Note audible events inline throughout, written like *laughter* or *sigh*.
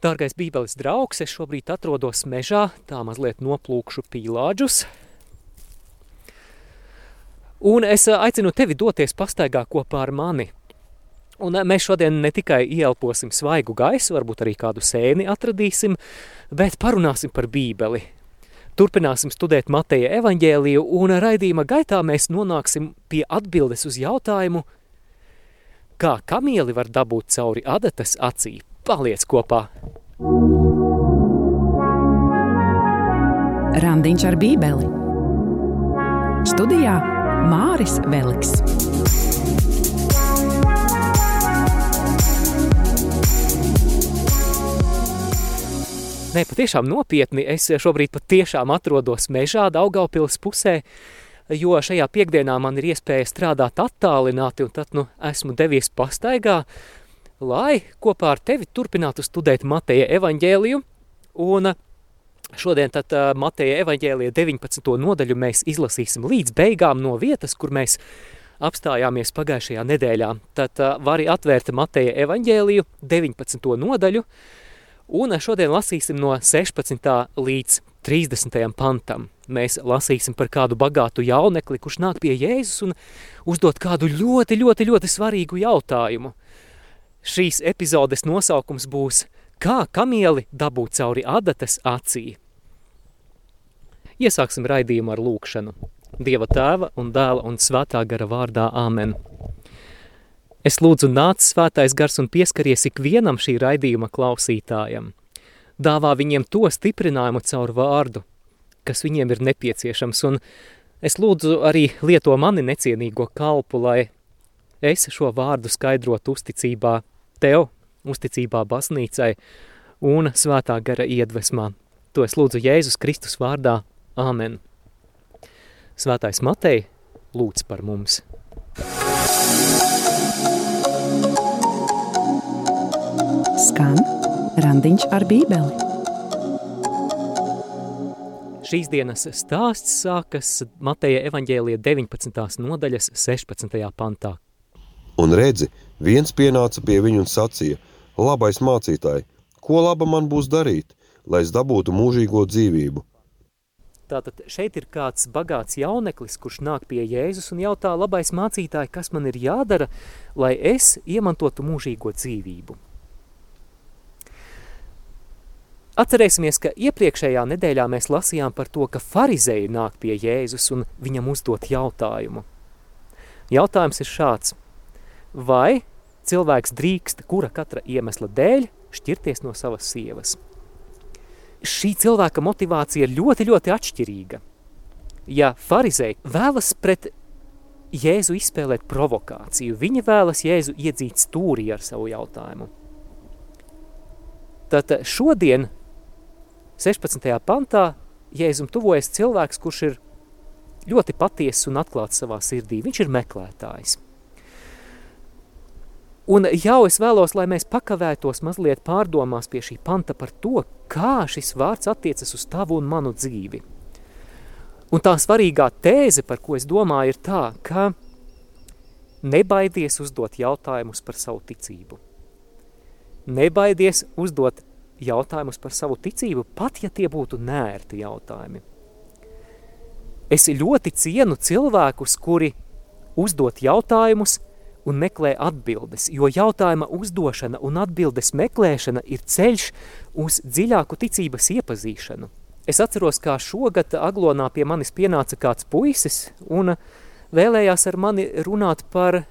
Dārgais bībeles draugs, es šobrīd atrodos mežā, tā mazliet noplūkšu pīlāģus. Un es aicinu tevi doties pastaigā kopā ar mani. Un mēs šodien ne tikai ieelposim svaigu gaisu, varbūt arī kādu sēni atradīsim, bet parunāsim par bībeli. Turpināsim studēt Mateja evaņģēliju un raidījuma gaitā mēs nonāksim pie atbildes uz jautājumu, kā kamieli var dabūt cauri adatas acī. Paliec kopā! Randiņš ar bībeli Studijā Māris Veliks. Nē, patiešām nopietni. Es šobrīd patiešām atrodos mežā Daugavpils pusē, jo šajā piekdienā man ir iespēja strādāt attālināti, un tad nu, esmu devies pastaigā, lai kopā ar tevi turpinātu studēt Mateja evaņģēliju. Un šodien tad Mateja evaņģēlija 19. nodaļu mēs izlasīsim līdz beigām no vietas, kur mēs apstājāmies pagājušajā nedēļā. Tad vari atvērt Mateja evaņģēliju 19. nodaļu, Un šodien lasīsim no 16. līdz 30. pantam. Mēs lasīsim par kādu bagātu jaunekli, kurš nāk pie Jēzus un uzdot kādu ļoti, ļoti, ļoti svarīgu jautājumu. Šīs epizodes nosaukums būs Kā kamieli dabūt cauri adatas acī? Iesāksim raidījumu ar lūkšanu. Dieva tēva un dēla un svētā gara vārdā Āmen. Es lūdzu nāc svētais gars un pieskaries ikvienam šī raidījuma klausītājam. Dāvā viņiem to stiprinājumu caur vārdu, kas viņiem ir nepieciešams, un es lūdzu arī lieto mani necienīgo kalpu, lai es šo vārdu skaidrotu uzticībā tev, uzticībā baznīcai un svētā gara iedvesmā. To es lūdzu Jēzus Kristus vārdā. Āmen. Svētais Matei lūdz par mums. Skan randiņš ar bībeli. Šīs dienas stāsts sākas Mateja evaņģēlija 19. nodaļas 16. pantā. Un redzi, viens pienāca pie viņu un sacīja, labais mācītāji, ko laba man būs darīt, lai es dabūtu mūžīgo dzīvību? Tātad šeit ir kāds bagāts jauneklis, kurš nāk pie Jēzus un jautā, labais mācītāji, kas man ir jādara, lai es iemantotu mūžīgo dzīvību. Atcerēsimies, ka iepriekšējā nedēļā mēs lasījām par to, ka farizēji nāk pie Jēzus un viņam uzdot jautājumu. Jautājums ir šāds. Vai cilvēks drīkst kura katra iemesla dēļ šķirties no savas sievas? Šī cilvēka motivācija ir ļoti, ļoti atšķirīga. Ja farizēji vēlas pret Jēzu izspēlēt provokāciju, viņi vēlas Jēzu iedzīt stūrī ar savu jautājumu. Tad šodien 16. pantā Jēzum tuvojas cilvēks, kurš ir ļoti patiesis un atklāts savā sirdī. Viņš ir meklētājs. Un jau es vēlos, lai mēs pakavētos mazliet pārdomās pie šī panta par to, kā šis vārds attiecas uz tavu un manu dzīvi. Un tā svarīgā tēze, par ko es domāju, ir tā, ka nebaidies uzdot jautājumus par savu ticību. Nebaidies uzdot jautājumus par savu ticību, pat ja tie būtu nērti jautājumi. Es ļoti cienu cilvēkus, kuri uzdot jautājumus un meklē atbildes, jo jautājuma uzdošana un atbildes meklēšana ir ceļš uz dziļāku ticības iepazīšanu. Es atceros, kā šogad Aglonā pie manis pienāca kāds puisis un vēlējās ar mani runāt par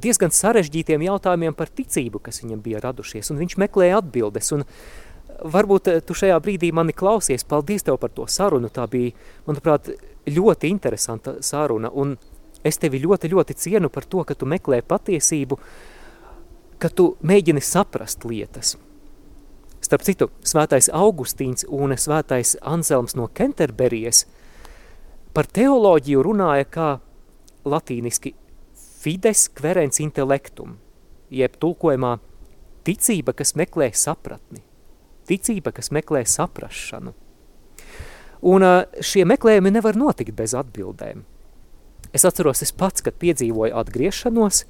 diezgan sarežģītiem jautājumiem par ticību, kas viņam bija radušies, un viņš meklēja atbildes, un varbūt eh, tu šajā brīdī mani klausies, paldies tev par to sarunu, tā bija, manuprāt, ļoti interesanta saruna, un es tevi ļoti, ļoti cienu par to, ka tu meklē patiesību, ka tu mēģini saprast lietas. Starp citu, svētais Augustīns un svētais Anselms no Kenterberijas par teoloģiju runāja kā latīniski fides querens intellectum, jeb tulkojumā ticība, kas meklē sapratni, ticība, kas meklē saprašanu. Un šie meklējumi nevar notikt bez atbildēm. Es atceros, es pats, kad piedzīvoju atgriešanos,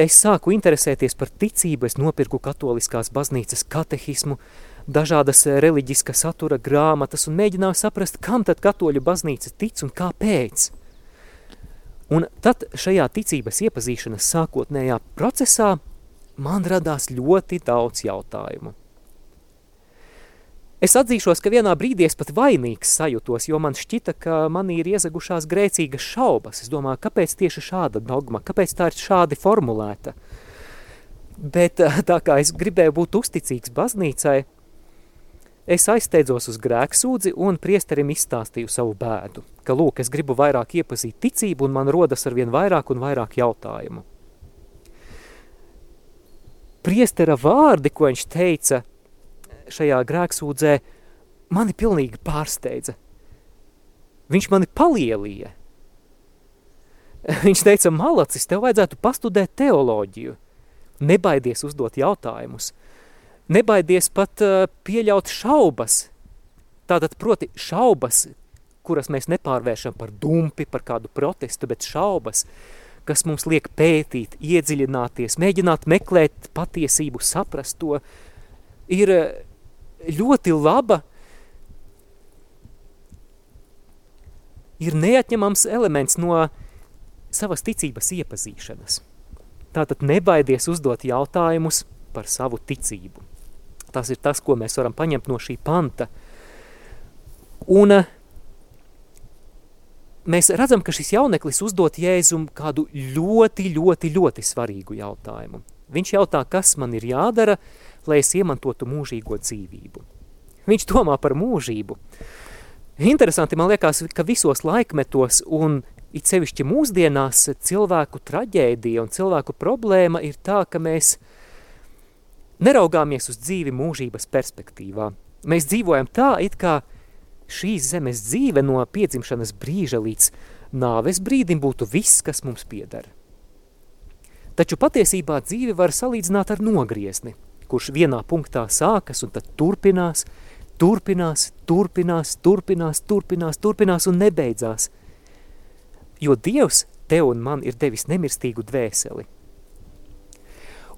es sāku interesēties par ticību, es nopirku katoliskās baznīcas katehismu, dažādas reliģiska satura grāmatas un mēģināju saprast, kam tad katoļu baznīca tic un kāpēc. Un tad šajā ticības iepazīšanas sākotnējā procesā man radās ļoti daudz jautājumu. Es atzīšos, ka vienā brīdī es pat vainīgs sajūtos, jo man šķita, ka manī ir iezagušās grēcīgas šaubas. Es domāju, kāpēc tieši šāda dogma, kāpēc tā ir šādi formulēta. Bet *laughs* tā kā es gribēju būt uzticīgs baznīcai, es aizsteidzos uz grēksūdzi un priesterim izstāstīju savu bēdu, ka lūk, es gribu vairāk iepazīt ticību un man rodas ar vien vairāk un vairāk jautājumu. Priestera vārdi, ko viņš teica, šajā grēksūdzē mani pilnīgi pārsteidza. Viņš mani palielīja. Viņš teica, malacis, tev vajadzētu pastudēt teoloģiju. Nebaidies uzdot jautājumus. Nebaidies pat uh, pieļaut šaubas. Tātad, proti, šaubas, kuras mēs nepārvēršam par dumpi, par kādu protestu, bet šaubas, kas mums liek pētīt, iedziļināties, mēģināt meklēt patiesību, saprast to, ir ļoti laba, ir neatņemams elements no savas ticības iepazīšanas. Tātad nebaidies uzdot jautājumus par savu ticību. Tas ir tas, ko mēs varam paņemt no šī panta. Un eh, mēs redzam, ka šis jauneklis uzdot Jēzum kādu ļoti, ļoti, ļoti svarīgu jautājumu. Viņš jautā, kas man ir jādara, lai es iemantotu mūžīgo dzīvību. Viņš domā par mūžību. Interesanti man liekas, ka visos laikmetos un it sevišķi mūsdienās cilvēku traģēdija un cilvēku problēma ir tā, ka mēs neraugāmies uz dzīvi mūžības perspektīvā. Mēs dzīvojam tā, it kā šīs zemes dzīve no piedzimšanas brīža līdz nāves brīdim būtu viss, kas mums piedara. Taču patiesībā dzīve var salīdzināt ar nogriezni – kurš vienā punktā sākas un tad turpinās, turpinās, turpinās, turpinās, turpinās, turpinās un nebeidzās. Jo Dievs tev un man ir devis nemirstīgu dvēseli.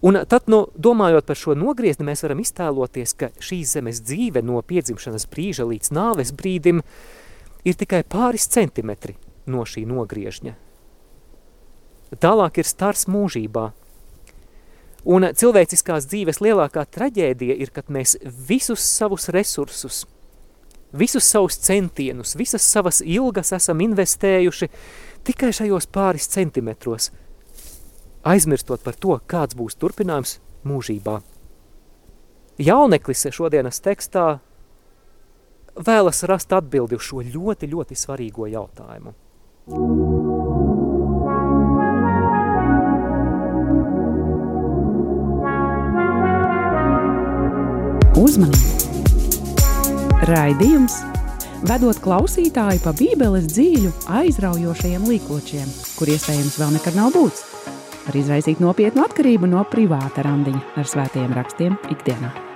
Un tad, no, domājot par šo nogriezni, mēs varam iztēloties, ka šīs zemes dzīve no piedzimšanas brīža līdz nāves brīdim ir tikai pāris centimetri no šī nogriežņa. Tālāk ir stars mūžībā – Un cilvēciskās dzīves lielākā traģēdija ir, kad mēs visus savus resursus, visus savus centienus, visas savas ilgas esam investējuši tikai šajos pāris centimetros, aizmirstot par to, kāds būs turpinājums mūžībā. Jauneklis šodienas tekstā vēlas rast atbildi uz šo ļoti, ļoti svarīgo jautājumu. Uzmanību! Raidījums vedot klausītāju pa Bībeles dzīļu, aizraujošajiem līkločiem, kur iespējams vēl nekad nav būts, var izraisīt nopietnu atkarību no privāta randiņa ar svētajiem rakstiem ikdienā.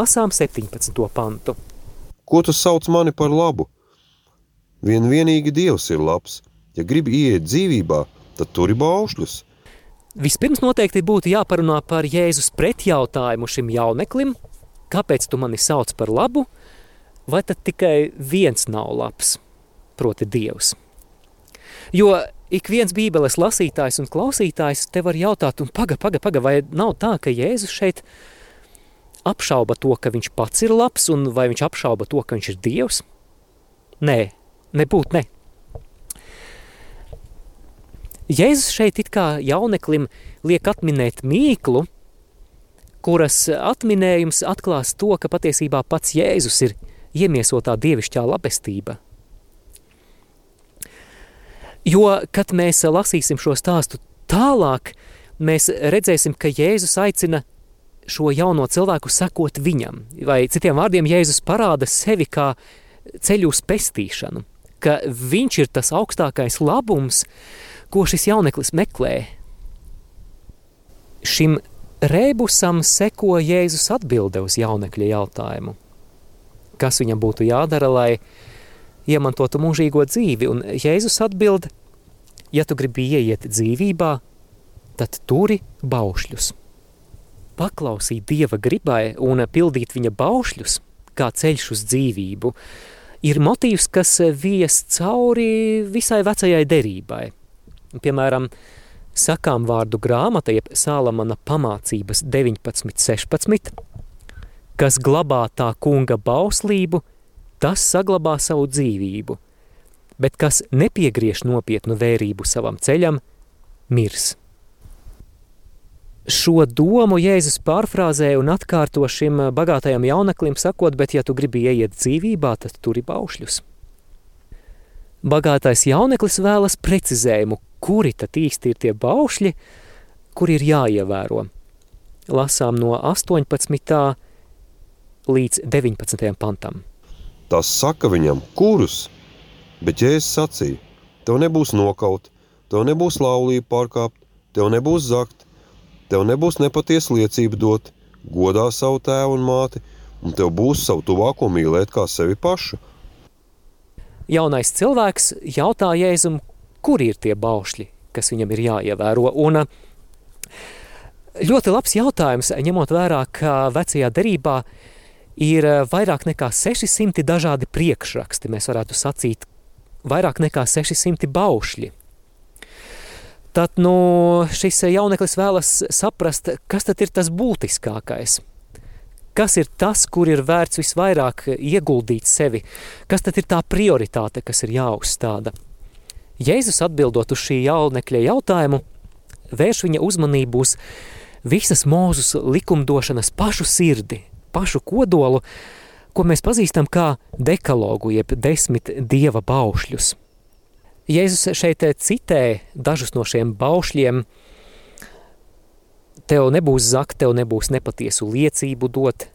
Lasām 17. pantu. Ko tu sauc mani par labu? Vien vienīgi Dievs ir labs. Ja gribi iet dzīvībā, tad turi baušļus. Vispirms noteikti būtu jāparunā par Jēzus pretjautājumu šim jauneklim, kāpēc tu mani sauc par labu, vai tad tikai viens nav labs, proti Dievs. Jo ik viens bībeles lasītājs un klausītājs te var jautāt, un paga, paga, paga, vai nav tā, ka Jēzus šeit apšauba to, ka viņš pats ir labs, un vai viņš apšauba to, ka viņš ir dievs? Nē, nebūt ne. Jēzus šeit it kā jauneklim liek atminēt mīklu, kuras atminējums atklās to, ka patiesībā pats Jēzus ir iemiesotā dievišķā labestība. Jo, kad mēs lasīsim šo stāstu tālāk, mēs redzēsim, ka Jēzus aicina šo jauno cilvēku sekot viņam, vai citiem vārdiem Jēzus parāda sevi kā ceļu uz pestīšanu, ka viņš ir tas augstākais labums, ko šis jauneklis meklē. Šim rēbusam seko Jēzus atbilde uz jaunekļa jautājumu. Kas viņam būtu jādara, lai iemantotu mūžīgo dzīvi? Un Jēzus atbild, ja tu gribi ieiet dzīvībā, tad turi baušļus paklausīt Dieva gribai un pildīt viņa baušļus, kā ceļš uz dzīvību, ir motīvs, kas vies cauri visai vecajai derībai. Piemēram, sakām vārdu grāmata, jeb Sālamana pamācības 19.16, kas glabā tā kunga bauslību, tas saglabā savu dzīvību, bet kas nepiegriež nopietnu vērību savam ceļam, mirs. Šo domu Jēzus pārfrāzē un atkārto šim bagātajam jauneklim, sakot, bet ja tu gribi ieiet dzīvībā, tad turi baušļus. Bagātais jauneklis vēlas precizējumu, kuri tad īsti ir tie baušļi, kuri ir jāievēro. Lasām no 18. līdz 19. pantam. Tas saka viņam, kurus, bet Jēzus sacīja, tev nebūs nokaut, tev nebūs laulība pārkāpt, tev nebūs zakt, Tev nebūs nepatiesa liecība dot, godā savu tēvu un māti, un tev būs savu tuvāko mīlēt kā sevi pašu. Jaunais cilvēks jautā Jēzum, kur ir tie baušļi, kas viņam ir jāievēro. Un ļoti labs jautājums, ņemot vērā, ka vecajā derībā ir vairāk nekā 600 dažādi priekšraksti, mēs varētu sacīt, vairāk nekā 600 baušļi. Tad nu, šis jauneklis vēlas saprast, kas tad ir tas būtiskākais. Kas ir tas, kur ir vērts visvairāk ieguldīt sevi? Kas tad ir tā prioritāte, kas ir jāuzstāda? Jēzus atbildot uz šī jaunekļa jautājumu, vērš viņa uzmanību uz visas mūzus likumdošanas pašu sirdi, pašu kodolu, ko mēs pazīstam kā dekalogu, jeb desmit dieva baušļus – Jēzus šeit citē dažus no šiem baušļiem. Tev nebūs zakt, tev nebūs nepatiesu liecību dot,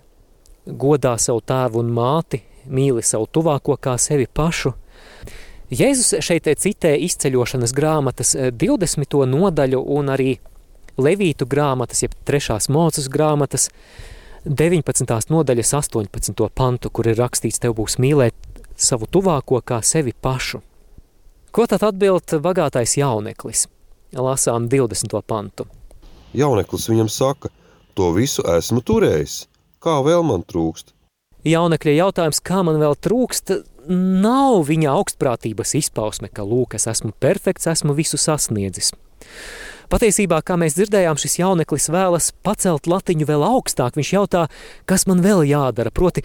godā savu tēvu un māti, mīli savu tuvāko kā sevi pašu. Jēzus šeit citē izceļošanas grāmatas 20. nodaļu un arī Levītu grāmatas, jeb trešās mūcas grāmatas 19. nodaļas 18. pantu, kur ir rakstīts, tev būs mīlēt savu tuvāko kā sevi pašu. Ko tad atbild bagātais jauneklis? Lasām 20. pantu. Jauneklis viņam saka, to visu esmu turējis, kā vēl man trūkst? Jaunekļa jautājums, kā man vēl trūkst, nav viņa augstprātības izpausme, ka lūk, es esmu perfekts, esmu visu sasniedzis. Patiesībā, kā mēs dzirdējām, šis jauneklis vēlas pacelt latiņu vēl augstāk. Viņš jautā, kas man vēl jādara. Proti,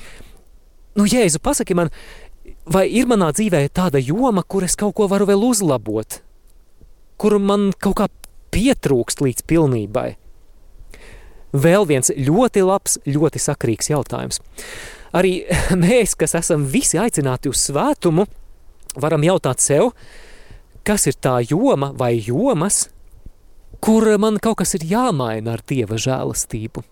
nu, Jēzu, pasaki man, vai ir manā dzīvē tāda joma, kur es kaut ko varu vēl uzlabot, kur man kaut kā pietrūkst līdz pilnībai? Vēl viens ļoti labs, ļoti sakrīgs jautājums. Arī *laughs* mēs, kas esam visi aicināti uz svētumu, varam jautāt sev, kas ir tā joma vai jomas, kur man kaut kas ir jāmaina ar Dieva žēlastību.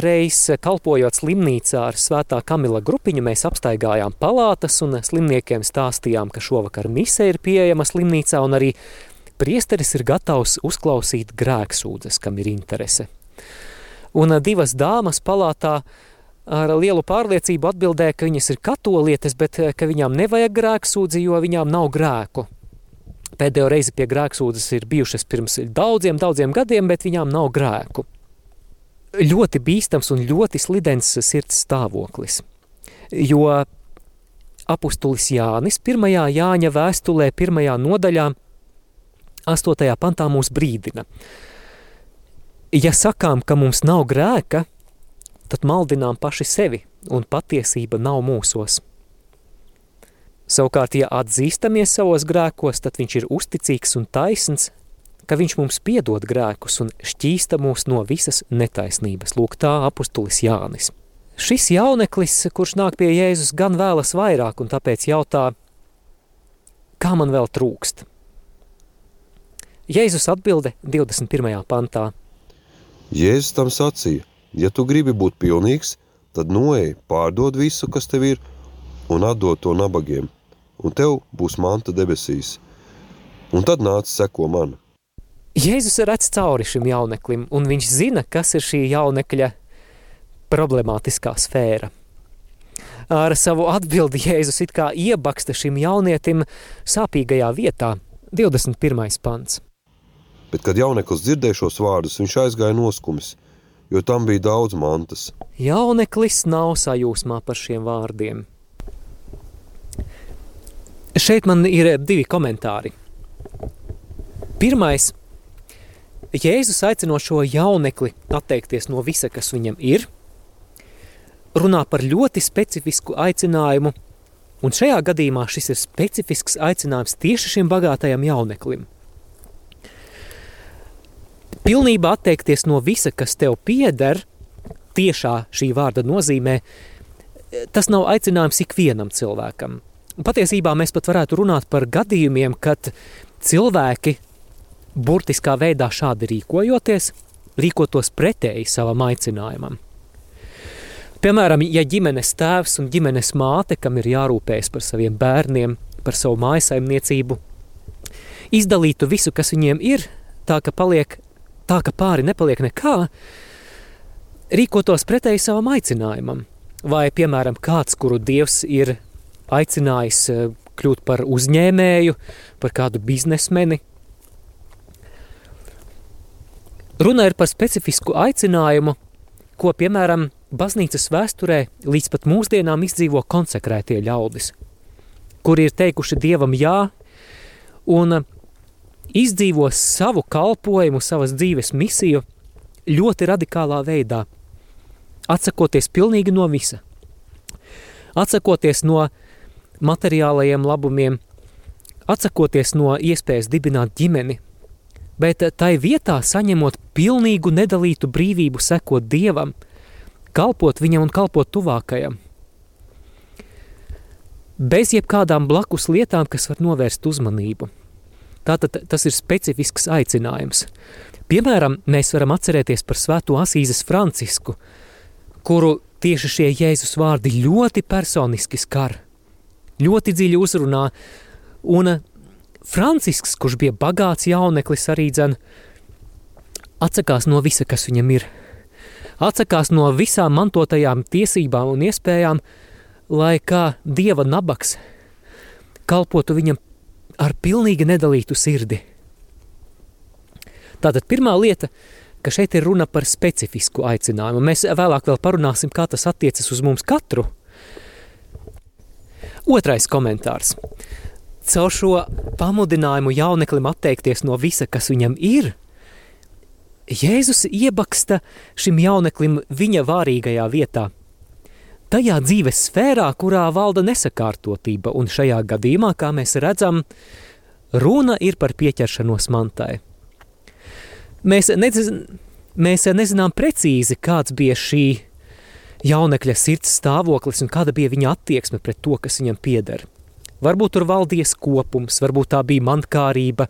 Reiz kalpojot slimnīcā ar svētā Kamila grupiņu, mēs apstaigājām palātas un slimniekiem stāstījām, ka šovakar mise ir pieejama slimnīcā un arī priesteris ir gatavs uzklausīt grēksūdzes, kam ir interese. Un divas dāmas palātā ar lielu pārliecību atbildēja, ka viņas ir katolietes, bet ka viņām nevajag grēksūdzi, jo viņām nav grēku. Pēdējo reizi pie grēksūdzes ir bijušas pirms daudziem, daudziem gadiem, bet viņām nav grēku ļoti bīstams un ļoti slidens sirds stāvoklis. Jo apustulis Jānis 1. Jāņa vēstulē 1. nodaļā 8. pantā mūs brīdina. Ja sakām, ka mums nav grēka, tad maldinām paši sevi, un patiesība nav mūsos. Savukārt, ja atzīstamies savos grēkos, tad viņš ir uzticīgs un taisns, ka viņš mums piedod grēkus un šķīsta mūs no visas netaisnības. Lūk, tā apustulis Jānis. Šis jauneklis, kurš nāk pie Jēzus, gan vēlas vairāk, un tāpēc jautā, kā man vēl trūkst? Jēzus atbilde 21. pantā. Jēzus tam sacīja, ja tu gribi būt pilnīgs, tad noej, pārdod visu, kas tev ir, un atdod to nabagiem, un tev būs manta debesīs. Un tad nāc seko man. Jēzus redz cauri šim jauneklim, un viņš zina, kas ir šī jaunekļa problemātiskā sfēra. Ar savu atbildi Jēzus it kā iebaksta šim jaunietim sāpīgajā vietā, 21. pants. Bet, kad jauneklis dzirdēja šos vārdus, viņš aizgāja noskumis, jo tam bija daudz mantas. Jauneklis nav sajūsmā par šiem vārdiem. Šeit man ir divi komentāri. Pirmais – Jēzus aicino šo jaunekli atteikties no visa, kas viņam ir, runā par ļoti specifisku aicinājumu, un šajā gadījumā šis ir specifisks aicinājums tieši šim bagātajam jauneklim. Pilnībā atteikties no visa, kas tev pieder, tiešā šī vārda nozīmē, tas nav aicinājums ikvienam cilvēkam. Patiesībā mēs pat varētu runāt par gadījumiem, kad cilvēki burtiskā veidā šādi rīkojoties, rīkotos pretēji savam aicinājumam. Piemēram, ja ģimenes tēvs un ģimenes māte, kam ir jārūpējas par saviem bērniem, par savu mājasaimniecību, izdalītu visu, kas viņiem ir, tā ka, paliek, tā ka pāri nepaliek nekā, rīkotos pretēji savam aicinājumam. Vai, piemēram, kāds, kuru Dievs ir aicinājis eh, kļūt par uzņēmēju, par kādu biznesmeni, Runa ir par specifisku aicinājumu, ko, piemēram, baznīcas vēsturē līdz pat mūsdienām izdzīvo konsekrētie ļaudis, kuri ir teikuši Dievam jā un izdzīvo savu kalpojumu, savas dzīves misiju ļoti radikālā veidā, atsakoties pilnīgi no visa. Atsakoties no materiālajiem labumiem, atsakoties no iespējas dibināt ģimeni, bet tai vietā saņemot pilnīgu nedalītu brīvību sekot Dievam, kalpot viņam un kalpot tuvākajam. Bez jebkādām blakus lietām, kas var novērst uzmanību. Tātad tas ir specifisks aicinājums. Piemēram, mēs varam atcerēties par svēto Asīzes Francisku, kuru tieši šie Jēzus vārdi ļoti personiski skar, ļoti dziļi uzrunā, un Francisks, kurš bija bagāts jauneklis, arī dzen, atsakās no visa, kas viņam ir. Atsakās no visām mantotajām tiesībām un iespējām, lai kā dieva nabaks kalpotu viņam ar pilnīgi nedalītu sirdi. Tātad pirmā lieta, ka šeit ir runa par specifisku aicinājumu. Mēs vēlāk vēl parunāsim, kā tas attiecas uz mums katru. Otrais komentārs. Caur šo pamudinājumu jauneklim atteikties no visa, kas viņam ir, Jēzus iebaksta šim jauneklim viņa vārīgajā vietā. Tajā dzīves sfērā, kurā valda nesakārtotība, un šajā gadījumā, kā mēs redzam, runa ir par pieķeršanos mantai. Mēs, nedz, mēs nezinām precīzi, kāds bija šī jaunekļa sirds stāvoklis un kāda bija viņa attieksme pret to, kas viņam pieder. Varbūt tur valdīja kopums, varbūt tā bija mantkārība,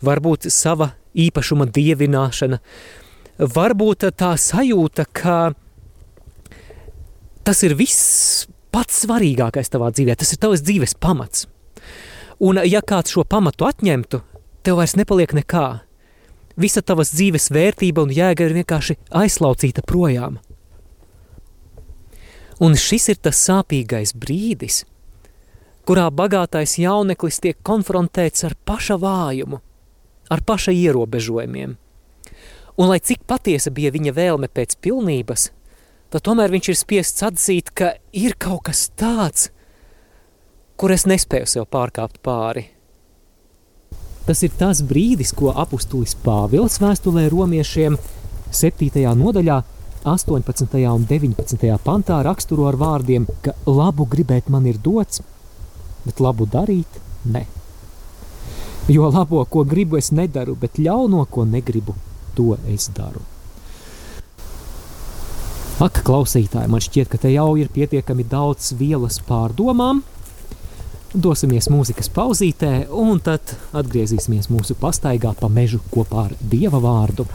varbūt sava īpašuma dievināšana, varbūt tā sajūta, ka tas ir viss pats svarīgākais tavā dzīvē, tas ir tavs dzīves pamats. Un ja kāds šo pamatu atņemtu, tev vairs nepaliek nekā. Visa tavas dzīves vērtība un jēga ir vienkārši aizlaucīta projām. Un šis ir tas sāpīgais brīdis, kurā bagātais jauneklis tiek konfrontēts ar paša vājumu, ar paša ierobežojumiem. Un lai cik patiesa bija viņa vēlme pēc pilnības, tad tomēr viņš ir spiests atzīt, ka ir kaut kas tāds, kur es nespēju sev pārkāpt pāri. Tas ir tas brīdis, ko apustulis Pāvils vēstulē romiešiem 7. nodaļā 18. un 19. pantā raksturo ar vārdiem, ka labu gribēt man ir dots, bet labu darīt ne. Jo labo, ko gribu, es nedaru, bet ļauno, ko negribu, to es daru. Ak, klausītāji, man šķiet, ka te jau ir pietiekami daudz vielas pārdomām. Dosimies mūzikas pauzītē, un tad atgriezīsimies mūsu pastaigā pa mežu kopā ar Dieva vārdu.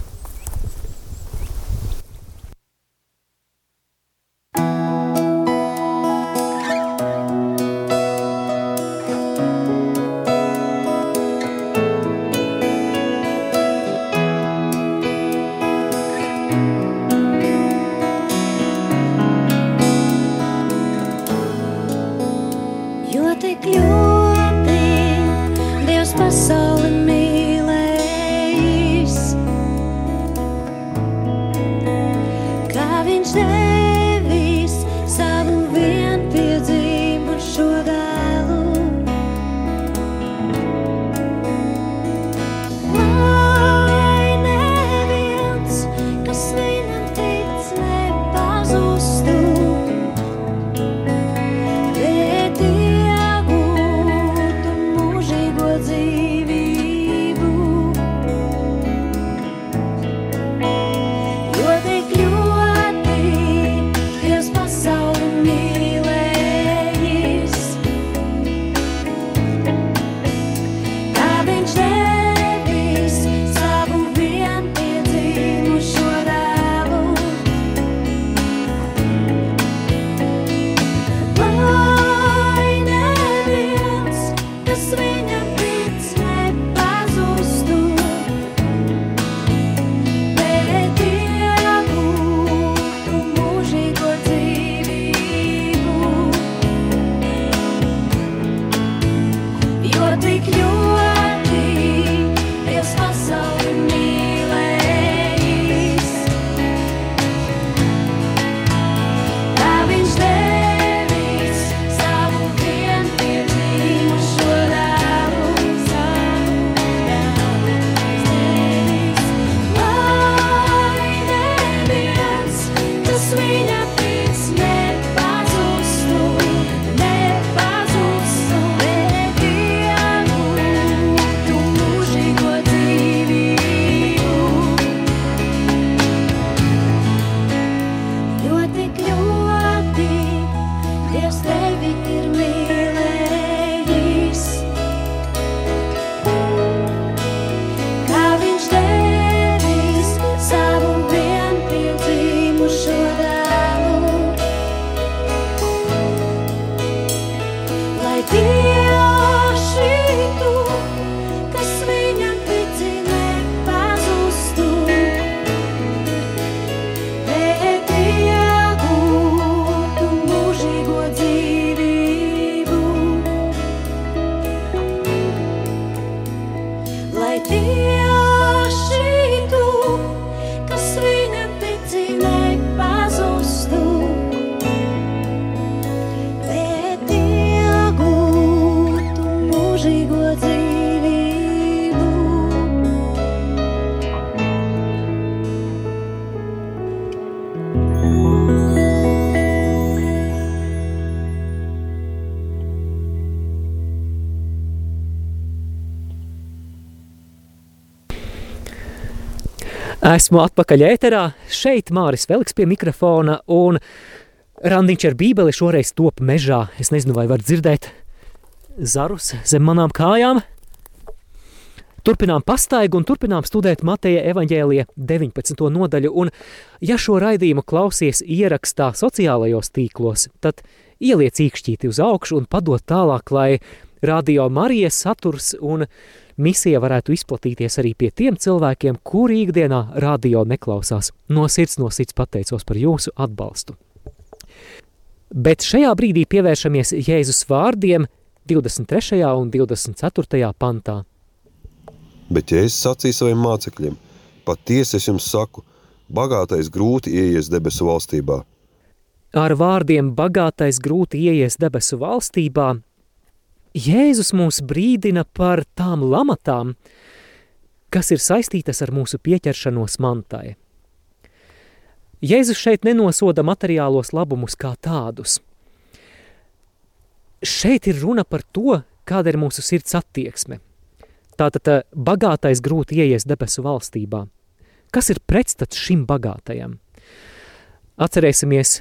Esmu atpakaļ ēterā, šeit Māris Veliks pie mikrofona un randiņš ar bībeli šoreiz top mežā. Es nezinu, vai var dzirdēt zarus zem manām kājām. Turpinām pastaigu un turpinām studēt Mateja evaņģēlija 19. nodaļu, un ja šo raidījumu klausies ierakstā sociālajos tīklos, tad ieliec īkšķīti uz augšu un padot tālāk, lai radio Marijas saturs un misija varētu izplatīties arī pie tiem cilvēkiem, kuri ikdienā radio neklausās. No sirds, no sirds pateicos par jūsu atbalstu. Bet šajā brīdī pievēršamies Jēzus vārdiem 23. un 24. pantā. Bet Jēzus sacīja saviem mācekļiem, patiesi es jums saku, bagātais grūti ieies debesu valstībā. Ar vārdiem bagātais grūti ieies debesu valstībā Jēzus mūs brīdina par tām lamatām, kas ir saistītas ar mūsu pieķeršanos mantai. Jēzus šeit nenosoda materiālos labumus kā tādus. Šeit ir runa par to, kāda ir mūsu sirds attieksme. Tātad eh, bagātais grūti ieies debesu valstībā. Kas ir pretstats šim bagātajam? Atcerēsimies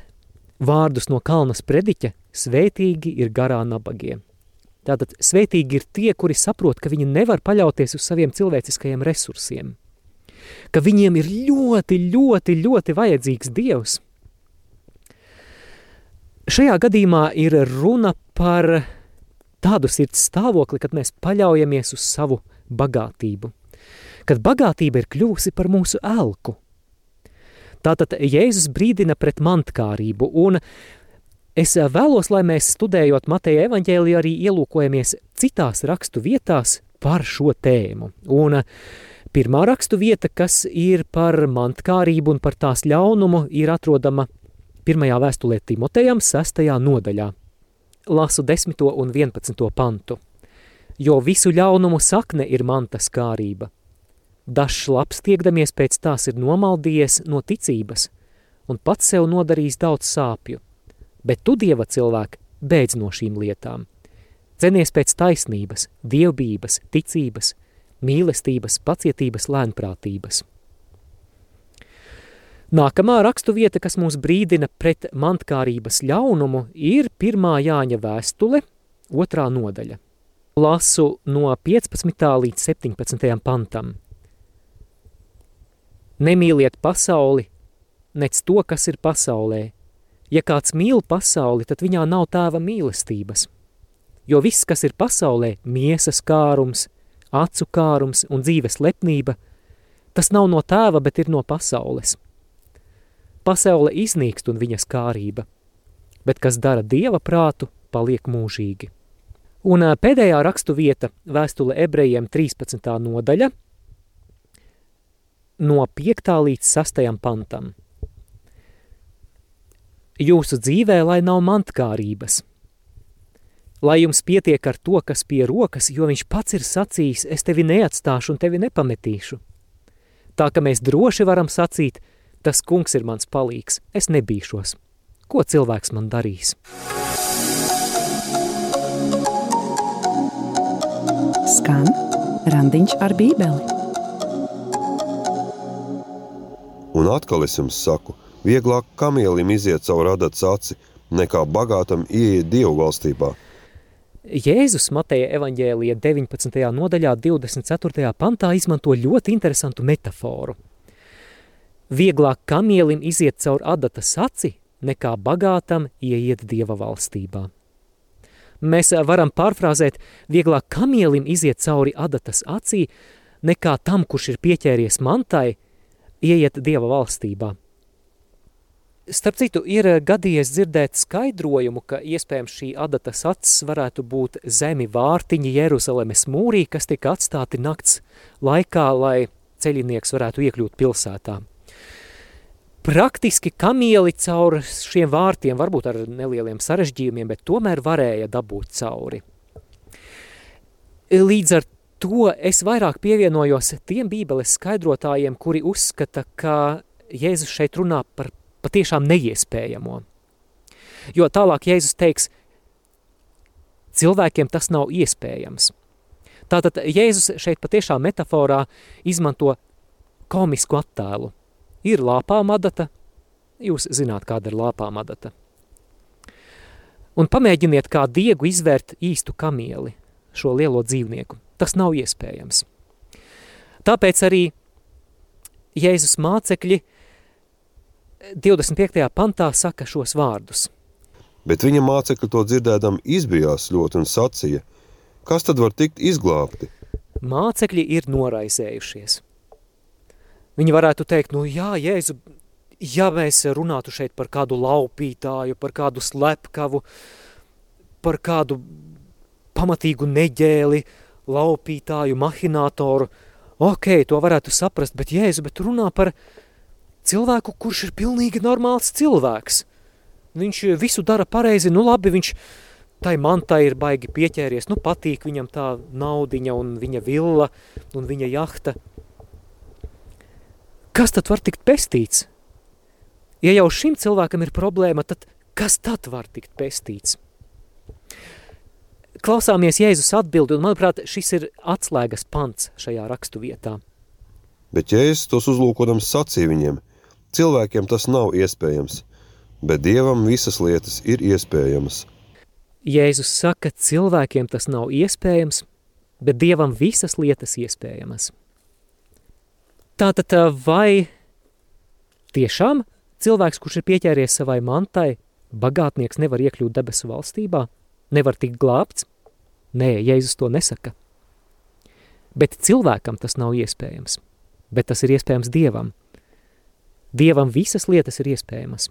vārdus no Kalnas prediķa – svētīgi ir garā nabagie. Tātad svētīgi ir tie, kuri saprot, ka viņi nevar paļauties uz saviem cilvēciskajiem resursiem – ka viņiem ir ļoti, ļoti, ļoti vajadzīgs Dievs. Šajā gadījumā ir runa par tādu sirds stāvokli, kad mēs paļaujamies uz savu bagātību, kad bagātība ir kļūsi par mūsu elku. Tātad Jēzus brīdina pret mantkārību, un es vēlos, lai mēs studējot Mateja evaņģēliju arī ielūkojamies citās rakstu vietās par šo tēmu. Un Pirmā rakstu vieta, kas ir par mantkārību un par tās ļaunumu, ir atrodama pirmajā vēstulē Timotejam sestajā nodaļā. Lasu 10. un 11. pantu. Jo visu ļaunumu sakne ir mantas kārība. Dažs labs tiekdamies pēc tās ir nomaldījies no ticības un pats sev nodarījis daudz sāpju. Bet tu, Dieva cilvēki, beidz no šīm lietām. Cenies pēc taisnības, dievbības, ticības – mīlestības, pacietības, lēnprātības. Nākamā rakstu vieta, kas mūs brīdina pret mantkārības ļaunumu, ir pirmā Jāņa vēstule, otrā nodaļa. Lasu no 15. līdz 17. pantam. Nemīliet pasauli, nec to, kas ir pasaulē. Ja kāds mīl pasauli, tad viņā nav tēva mīlestības. Jo viss, kas ir pasaulē, miesas kārums, acu kārums un dzīves lepnība, tas nav no tēva, bet ir no pasaules. Pasaule iznīkst un viņas kārība, bet kas dara dieva prātu, paliek mūžīgi. Un pēdējā rakstu vieta vēstule ebrejiem 13. nodaļa no 5. līdz 6. pantam. Jūsu dzīvē, lai nav mantkārības – lai jums pietiek ar to, kas pie rokas, jo viņš pats ir sacījis, es tevi neatstāšu un tevi nepametīšu. Tā ka mēs droši varam sacīt, tas kungs ir mans palīgs, es nebīšos. Ko cilvēks man darīs? Skan randiņš ar bībeli. Un atkal es jums saku, vieglāk kamielim iziet caur radats aci, nekā bagātam ieiet Dievu valstībā – Jēzus Mateja evaņģēlija 19. nodaļā 24. pantā izmanto ļoti interesantu metaforu. Vieglāk kamielim iziet caur adatas aci, nekā bagātam ieiet Dieva valstībā. Mēs varam pārfrāzēt, vieglāk kamielim iziet cauri adatas acī, nekā tam, kurš ir pieķēries mantai, ieiet Dieva valstībā. Starp citu, ir gadījies dzirdēt skaidrojumu, ka iespējams šī adatas acis varētu būt zemi vārtiņi Jeruzalemes mūrī, kas tika atstāti nakts laikā, lai ceļinieks varētu iekļūt pilsētā. Praktiski kamieli caur šiem vārtiem, varbūt ar nelieliem sarežģījumiem, bet tomēr varēja dabūt cauri. Līdz ar to es vairāk pievienojos tiem bībeles skaidrotājiem, kuri uzskata, ka Jēzus šeit runā par patiešām neiespējamo. Jo tālāk Jēzus teiks, cilvēkiem tas nav iespējams. Tātad Jēzus šeit patiešām metaforā izmanto komisku attēlu. Ir lāpām adata, jūs zināt, kāda ir lāpām adata. Un pamēģiniet kā diegu izvērt īstu kamieli, šo lielo dzīvnieku. Tas nav iespējams. Tāpēc arī Jēzus mācekļi – 25. pantā saka šos vārdus. Bet viņa mācekļi to dzirdēdam izbijās ļoti un sacīja, kas tad var tikt izglābti? Mācekļi ir noraizējušies. Viņi varētu teikt, nu jā, Jēzu, ja mēs runātu šeit par kādu laupītāju, par kādu slepkavu, par kādu pamatīgu neģēli, laupītāju, mahinātoru, ok, to varētu saprast, bet Jēzu, bet runā par cilvēku, kurš ir pilnīgi normāls cilvēks. Viņš visu dara pareizi, nu labi, viņš tai mantai ir baigi pieķēries, nu patīk viņam tā naudiņa un viņa villa un viņa jahta. Kas tad var tikt pestīts? Ja jau šim cilvēkam ir problēma, tad kas tad var tikt pestīts? Klausāmies Jēzus atbildi, un manuprāt, šis ir atslēgas pants šajā rakstu vietā. Bet Jēzus tos uzlūkodams sacīja viņiem, cilvēkiem tas nav iespējams, bet Dievam visas lietas ir iespējamas. Jēzus saka, cilvēkiem tas nav iespējams, bet Dievam visas lietas iespējamas. Tātad vai tiešām cilvēks, kurš ir pieķēries savai mantai, bagātnieks nevar iekļūt debesu valstībā, nevar tikt glābts? Nē, Jēzus to nesaka. Bet cilvēkam tas nav iespējams, bet tas ir iespējams Dievam. Dievam visas lietas ir iespējamas.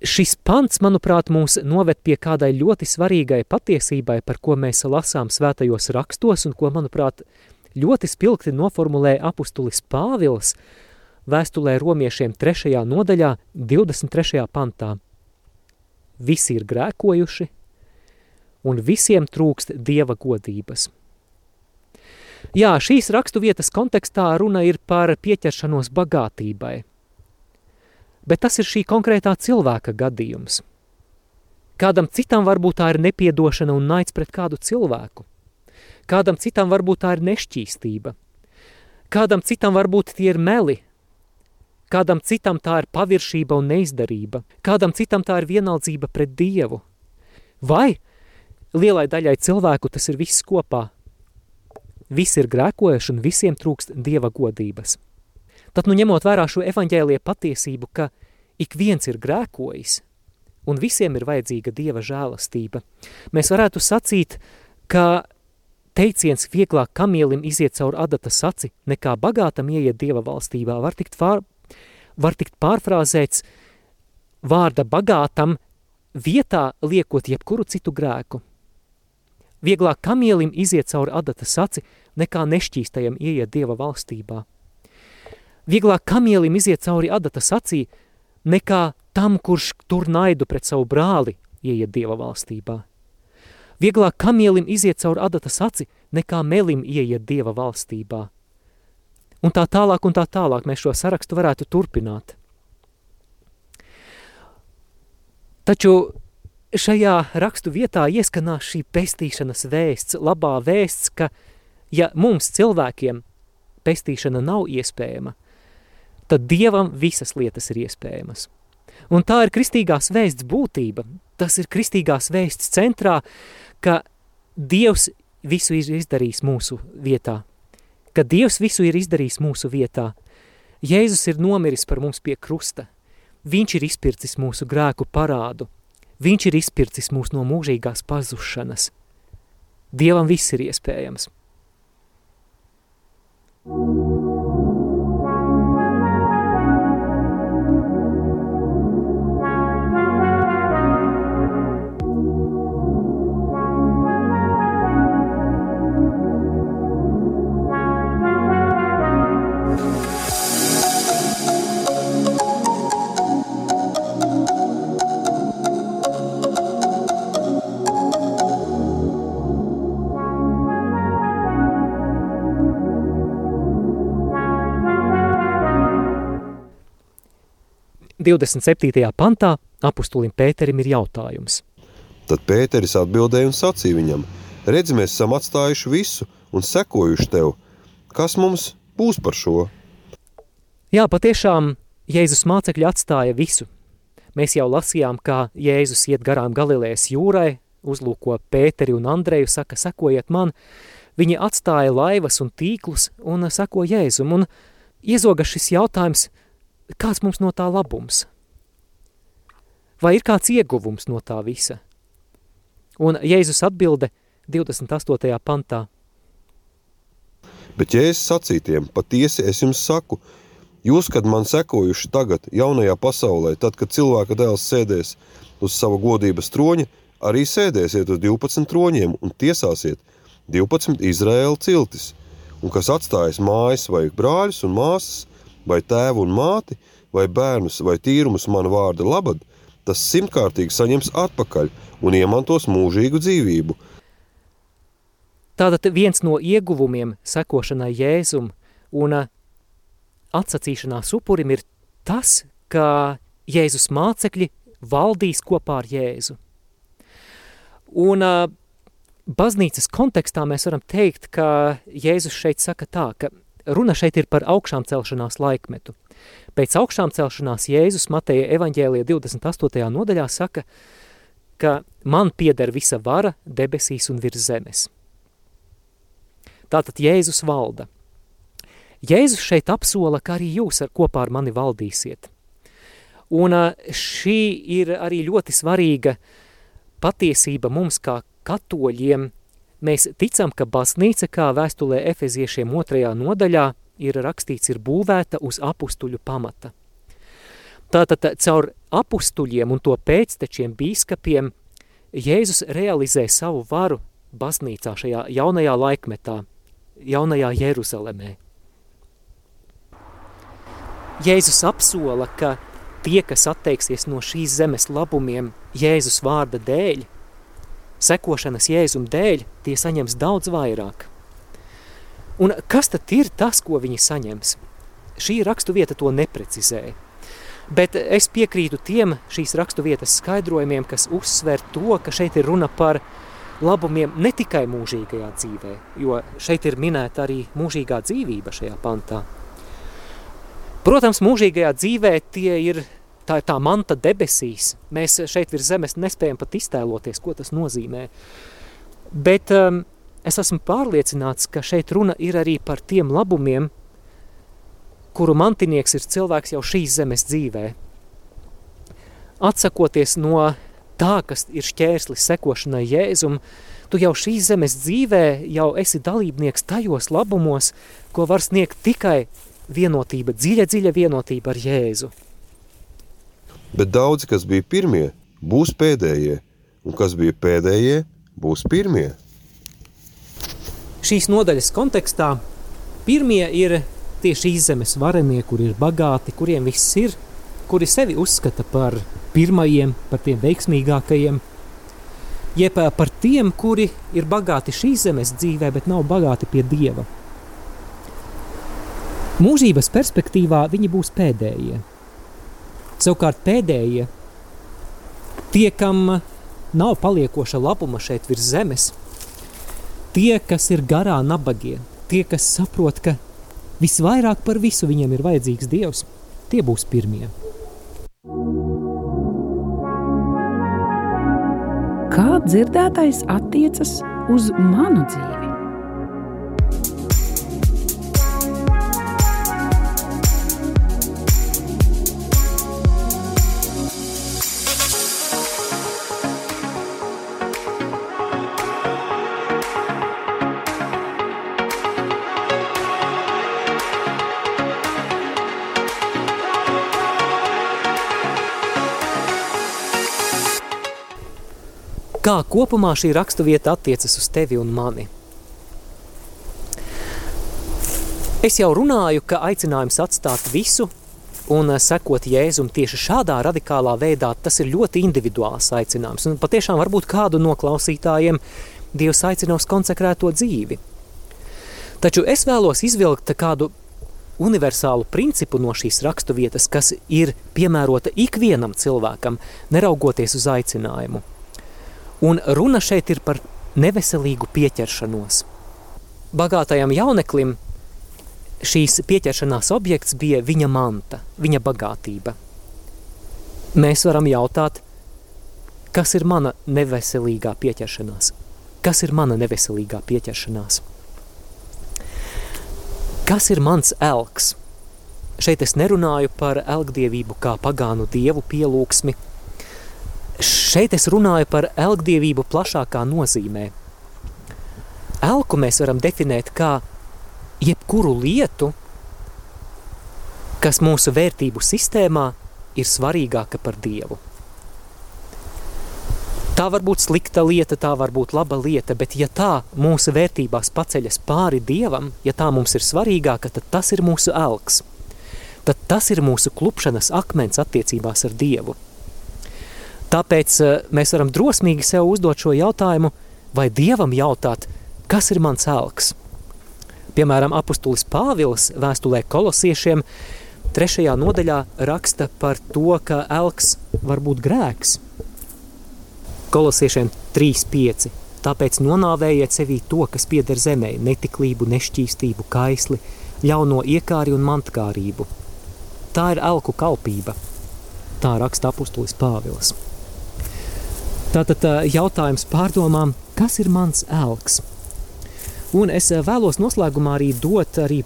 Šis pants, manuprāt, mūs noved pie kādai ļoti svarīgai patiesībai, par ko mēs lasām svētajos rakstos un ko, manuprāt, ļoti spilgti noformulē apustulis Pāvils vēstulē romiešiem 3. nodaļā 23. pantā. Visi ir grēkojuši, un visiem trūkst dieva godības. Jā, šīs rakstu vietas kontekstā runa ir par pieķeršanos bagātībai – bet tas ir šī konkrētā cilvēka gadījums. Kādam citam varbūt tā ir nepiedošana un naids pret kādu cilvēku. Kādam citam varbūt tā ir nešķīstība. Kādam citam varbūt tie ir meli. Kādam citam tā ir paviršība un neizdarība. Kādam citam tā ir vienaldzība pret Dievu. Vai lielai daļai cilvēku tas ir viss kopā. Visi ir grēkojuši un visiem trūkst Dieva godības. Tad, nu ņemot vērā šo evaņģēlie patiesību, ka ik viens ir grēkojis un visiem ir vajadzīga Dieva žēlastība, mēs varētu sacīt, ka teiciens vieglāk kamielim iziet caur adata saci, nekā bagātam ieiet Dieva valstībā, var tikt, pār, var tikt pārfrāzēts vārda bagātam vietā liekot jebkuru citu grēku. Vieglāk kamielim iziet caur adata saci, nekā nešķīstajam ieiet Dieva valstībā. Vieglāk kamielim iziet cauri adata sacī, nekā tam, kurš tur naidu pret savu brāli ieiet Dieva valstībā. Vieglāk kamielim iziet cauri adata saci, nekā melim ieiet Dieva valstībā. Un tā tālāk un tā tālāk mēs šo sarakstu varētu turpināt. Taču šajā rakstu vietā ieskanās šī pestīšanas vēsts, labā vēsts, ka ja mums cilvēkiem pestīšana nav iespējama, tad Dievam visas lietas ir iespējamas. Un tā ir kristīgās vēsts būtība, tas ir kristīgās vēsts centrā, ka Dievs visu ir izdarījis mūsu vietā, ka Dievs visu ir izdarījis mūsu vietā. Jēzus ir nomiris par mums pie krusta, viņš ir izpircis mūsu grēku parādu, viņš ir izpircis mūs no mūžīgās pazušanas. Dievam viss ir iespējams. Thank you. 27. pantā apustulim Pēterim ir jautājums. Tad Pēteris atbildēja un sacīja viņam, redz, mēs esam atstājuši visu un sekojuši tev. Kas mums būs par šo? Jā, patiešām Jēzus mācekļi atstāja visu. Mēs jau lasījām, kā Jēzus iet garām Galilējas jūrai, uzlūko Pēteri un Andreju, saka, sekojiet man. Viņi atstāja laivas un tīklus un sako Jēzum, un iezoga šis jautājums – kāds mums no tā labums? Vai ir kāds ieguvums no tā visa? Un Jēzus atbilde 28. pantā. Bet Jēzus sacītiem, patiesi es jums saku, jūs, kad man sekojuši tagad jaunajā pasaulē, tad, kad cilvēka dēls sēdēs uz sava godības troņa, arī sēdēsiet uz 12 troņiem un tiesāsiet 12 Izraēla ciltis, un kas atstājas mājas vai brāļus un māsas, vai tēvu un māti, vai bērnus, vai tīrumus mana vārda labad, tas simtkārtīgi saņems atpakaļ un iemantos mūžīgu dzīvību. Tātad viens no ieguvumiem sekošanai Jēzum un atsacīšanās upurim ir tas, ka Jēzus mācekļi valdīs kopā ar Jēzu. Un baznīcas kontekstā mēs varam teikt, ka Jēzus šeit saka tā, ka runa šeit ir par augšām celšanās laikmetu. Pēc augšām celšanās Jēzus Mateja evaņģēlija 28. nodaļā saka, ka man pieder visa vara debesīs un virs zemes. Tātad Jēzus valda. Jēzus šeit apsola, ka arī jūs ar kopā ar mani valdīsiet. Un šī ir arī ļoti svarīga patiesība mums kā katoļiem. Mēs ticam, ka baznīca, kā vēstulē efeziešiem otrajā nodaļā, ir rakstīts, ir būvēta uz apustuļu pamata. Tātad caur apustuļiem un to pēctečiem bīskapiem Jēzus realizē savu varu baznīcā šajā jaunajā laikmetā, jaunajā Jeruzalemē. Jēzus apsola, ka tie, kas atteiksies no šīs zemes labumiem Jēzus vārda dēļ, sekošanas Jēzum dēļ, tie saņems daudz vairāk. Un kas tad ir tas, ko viņi saņems? Šī rakstu vieta to neprecizēja. Bet es piekrītu tiem šīs rakstu vietas skaidrojumiem, kas uzsver to, ka šeit ir runa par labumiem ne tikai mūžīgajā dzīvē, jo šeit ir minēta arī mūžīgā dzīvība šajā pantā. Protams, mūžīgajā dzīvē tie ir tā, ir tā manta debesīs. Mēs šeit virs zemes nespējam pat iztēloties, ko tas nozīmē. Bet um, es esmu pārliecināts, ka šeit runa ir arī par tiem labumiem, kuru mantinieks ir cilvēks jau šīs zemes dzīvē. Atsakoties no tā, kas ir šķērslis sekošanai Jēzum, tu jau šīs zemes dzīvē jau esi dalībnieks tajos labumos, ko var sniegt tikai vienotība, dziļa, dziļa vienotība ar Jēzu. Bet daudzi, kas bija pirmie, būs pēdējie, un kas bija pēdējie, būs pirmie. Šīs nodaļas kontekstā pirmie ir tie šīs zemes varenie, kuri ir bagāti, kuriem viss ir, kuri sevi uzskata par pirmajiem, par tiem veiksmīgākajiem, jeb par tiem, kuri ir bagāti šīs zemes dzīvē, bet nav bagāti pie Dieva. Mūžības perspektīvā viņi būs pēdējie. Savukārt pēdējie, tie, kam nav paliekoša labuma šeit virs zemes, tie, kas ir garā nabagie, tie, kas saprot, ka visvairāk par visu viņiem ir vajadzīgs Dievs, tie būs pirmie. Kā dzirdētais attiecas uz manu dzīvi? Kā kopumā šī raksturvieta attiecas uz tevi un mani. Es jau runāju, ka aicinājums atstāt visu un eh, sekot Jēzum tieši šādā radikālā veidā, tas ir ļoti individuāls aicinājums. Un patiešām varbūt kādu no klausītājiem Dievs aicina uz konsekrēto dzīvi. Taču es vēlos izvilkt kādu universālu principu no šīs raksturvietas, kas ir piemērota ikvienam cilvēkam, neraugoties uz aicinājumu. Un runa šeit ir par neveselīgu pieķeršanos. Bagātajam jauneklim šīs pieķeršanās objekts bija viņa manta, viņa bagātība. Mēs varam jautāt, kas ir mana neveselīgā pieķeršanās? Kas ir mana neveselīgā pieķeršanās? Kas ir mans elks? Šeit es nerunāju par elgdievību kā pagānu dievu pielūgsmi, Šeit es runāju par elgdievību plašākā nozīmē. Elku mēs varam definēt kā jebkuru lietu, kas mūsu vērtību sistēmā ir svarīgāka par Dievu. Tā var būt slikta lieta, tā var būt laba lieta, bet ja tā mūsu vērtībās paceļas pāri Dievam, ja tā mums ir svarīgāka, tad tas ir mūsu elks. Tad tas ir mūsu klupšanas akmens attiecībās ar Dievu. Tāpēc eh, mēs varam drosmīgi sev uzdot šo jautājumu, vai Dievam jautāt, kas ir mans elks? Piemēram, apustulis Pāvils vēstulē kolosiešiem trešajā nodaļā raksta par to, ka elks var būt grēks. Kolosiešiem 3.5. Tāpēc nonāvējiet sevī to, kas pieder zemē, netiklību, nešķīstību, kaisli, ļauno iekāri un mantkārību. Tā ir elku kalpība. Tā raksta apustulis Pāvils. Tātad jautājums pārdomām, kas ir mans elks? Un es vēlos noslēgumā arī dot arī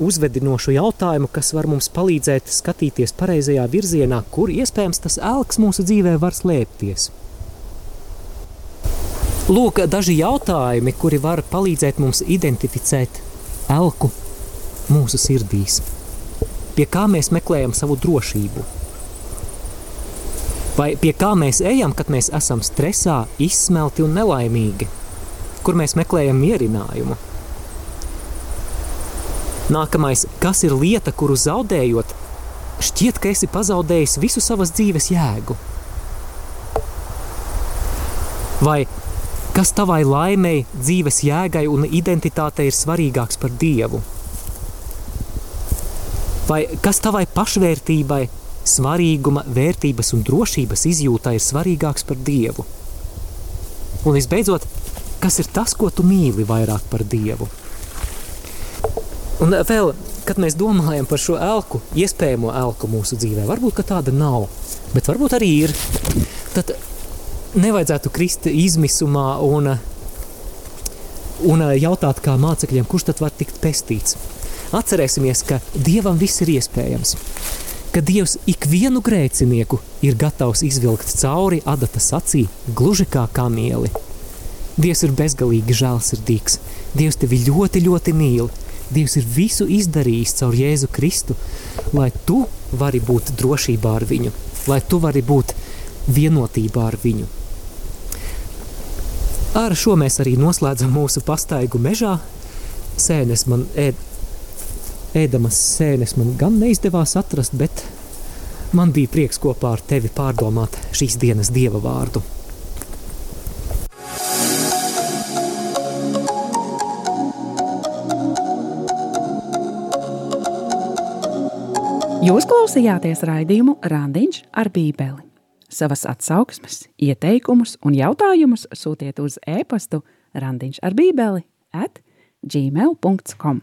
uzvedinošu jautājumu, kas var mums palīdzēt skatīties pareizajā virzienā, kur iespējams tas elks mūsu dzīvē var slēpties. Lūk, daži jautājumi, kuri var palīdzēt mums identificēt elku mūsu sirdīs. Pie kā mēs meklējam savu drošību? Vai pie kā mēs ejam, kad mēs esam stresā, izsmelti un nelaimīgi? Kur mēs meklējam mierinājumu? Nākamais, kas ir lieta, kuru zaudējot, šķiet, ka esi pazaudējis visu savas dzīves jēgu? Vai kas tavai laimei, dzīves jēgai un identitātei ir svarīgāks par Dievu? Vai kas tavai pašvērtībai, svarīguma, vērtības un drošības izjūtai ir svarīgāks par Dievu? Un visbeidzot, kas ir tas, ko tu mīli vairāk par Dievu? Un vēl, kad mēs domājam par šo elku, iespējamo elku mūsu dzīvē, varbūt tāda nav, bet varbūt arī ir. Tad nevajadzētu krist izmisumā un, un jautāt kā mācekļiem, kurš tad var tikt pestīts. Atcerēsimies, ka Dievam viss ir iespējams. Ka Dievs ikvienu grēcinieku ir gatavs izvilkt cauri adatas acī, gluži kā kamieli. Dievs ir bezgalīgi žēlsirdīgs. Dievs tevi ļoti, ļoti mīl. Dievs ir visu izdarījis caur Jēzu Kristu, lai tu vari būt drošībā ar viņu, lai tu vari būt vienotībā ar viņu. Ar šo mēs arī noslēdzam mūsu pastaigu mežā. Sēnes man ēd, ēdamas sēnes man gan neizdevās atrast, bet man bija prieks kopā ar tevi pārdomāt šīs dienas dieva vārdu. Jūs klausījāties raidījumu Randiņš ar Bībeli. Savas atsauksmes, ieteikumus un jautājumus sūtiet uz e-pastu randiņš ar bībeli at gmail.com.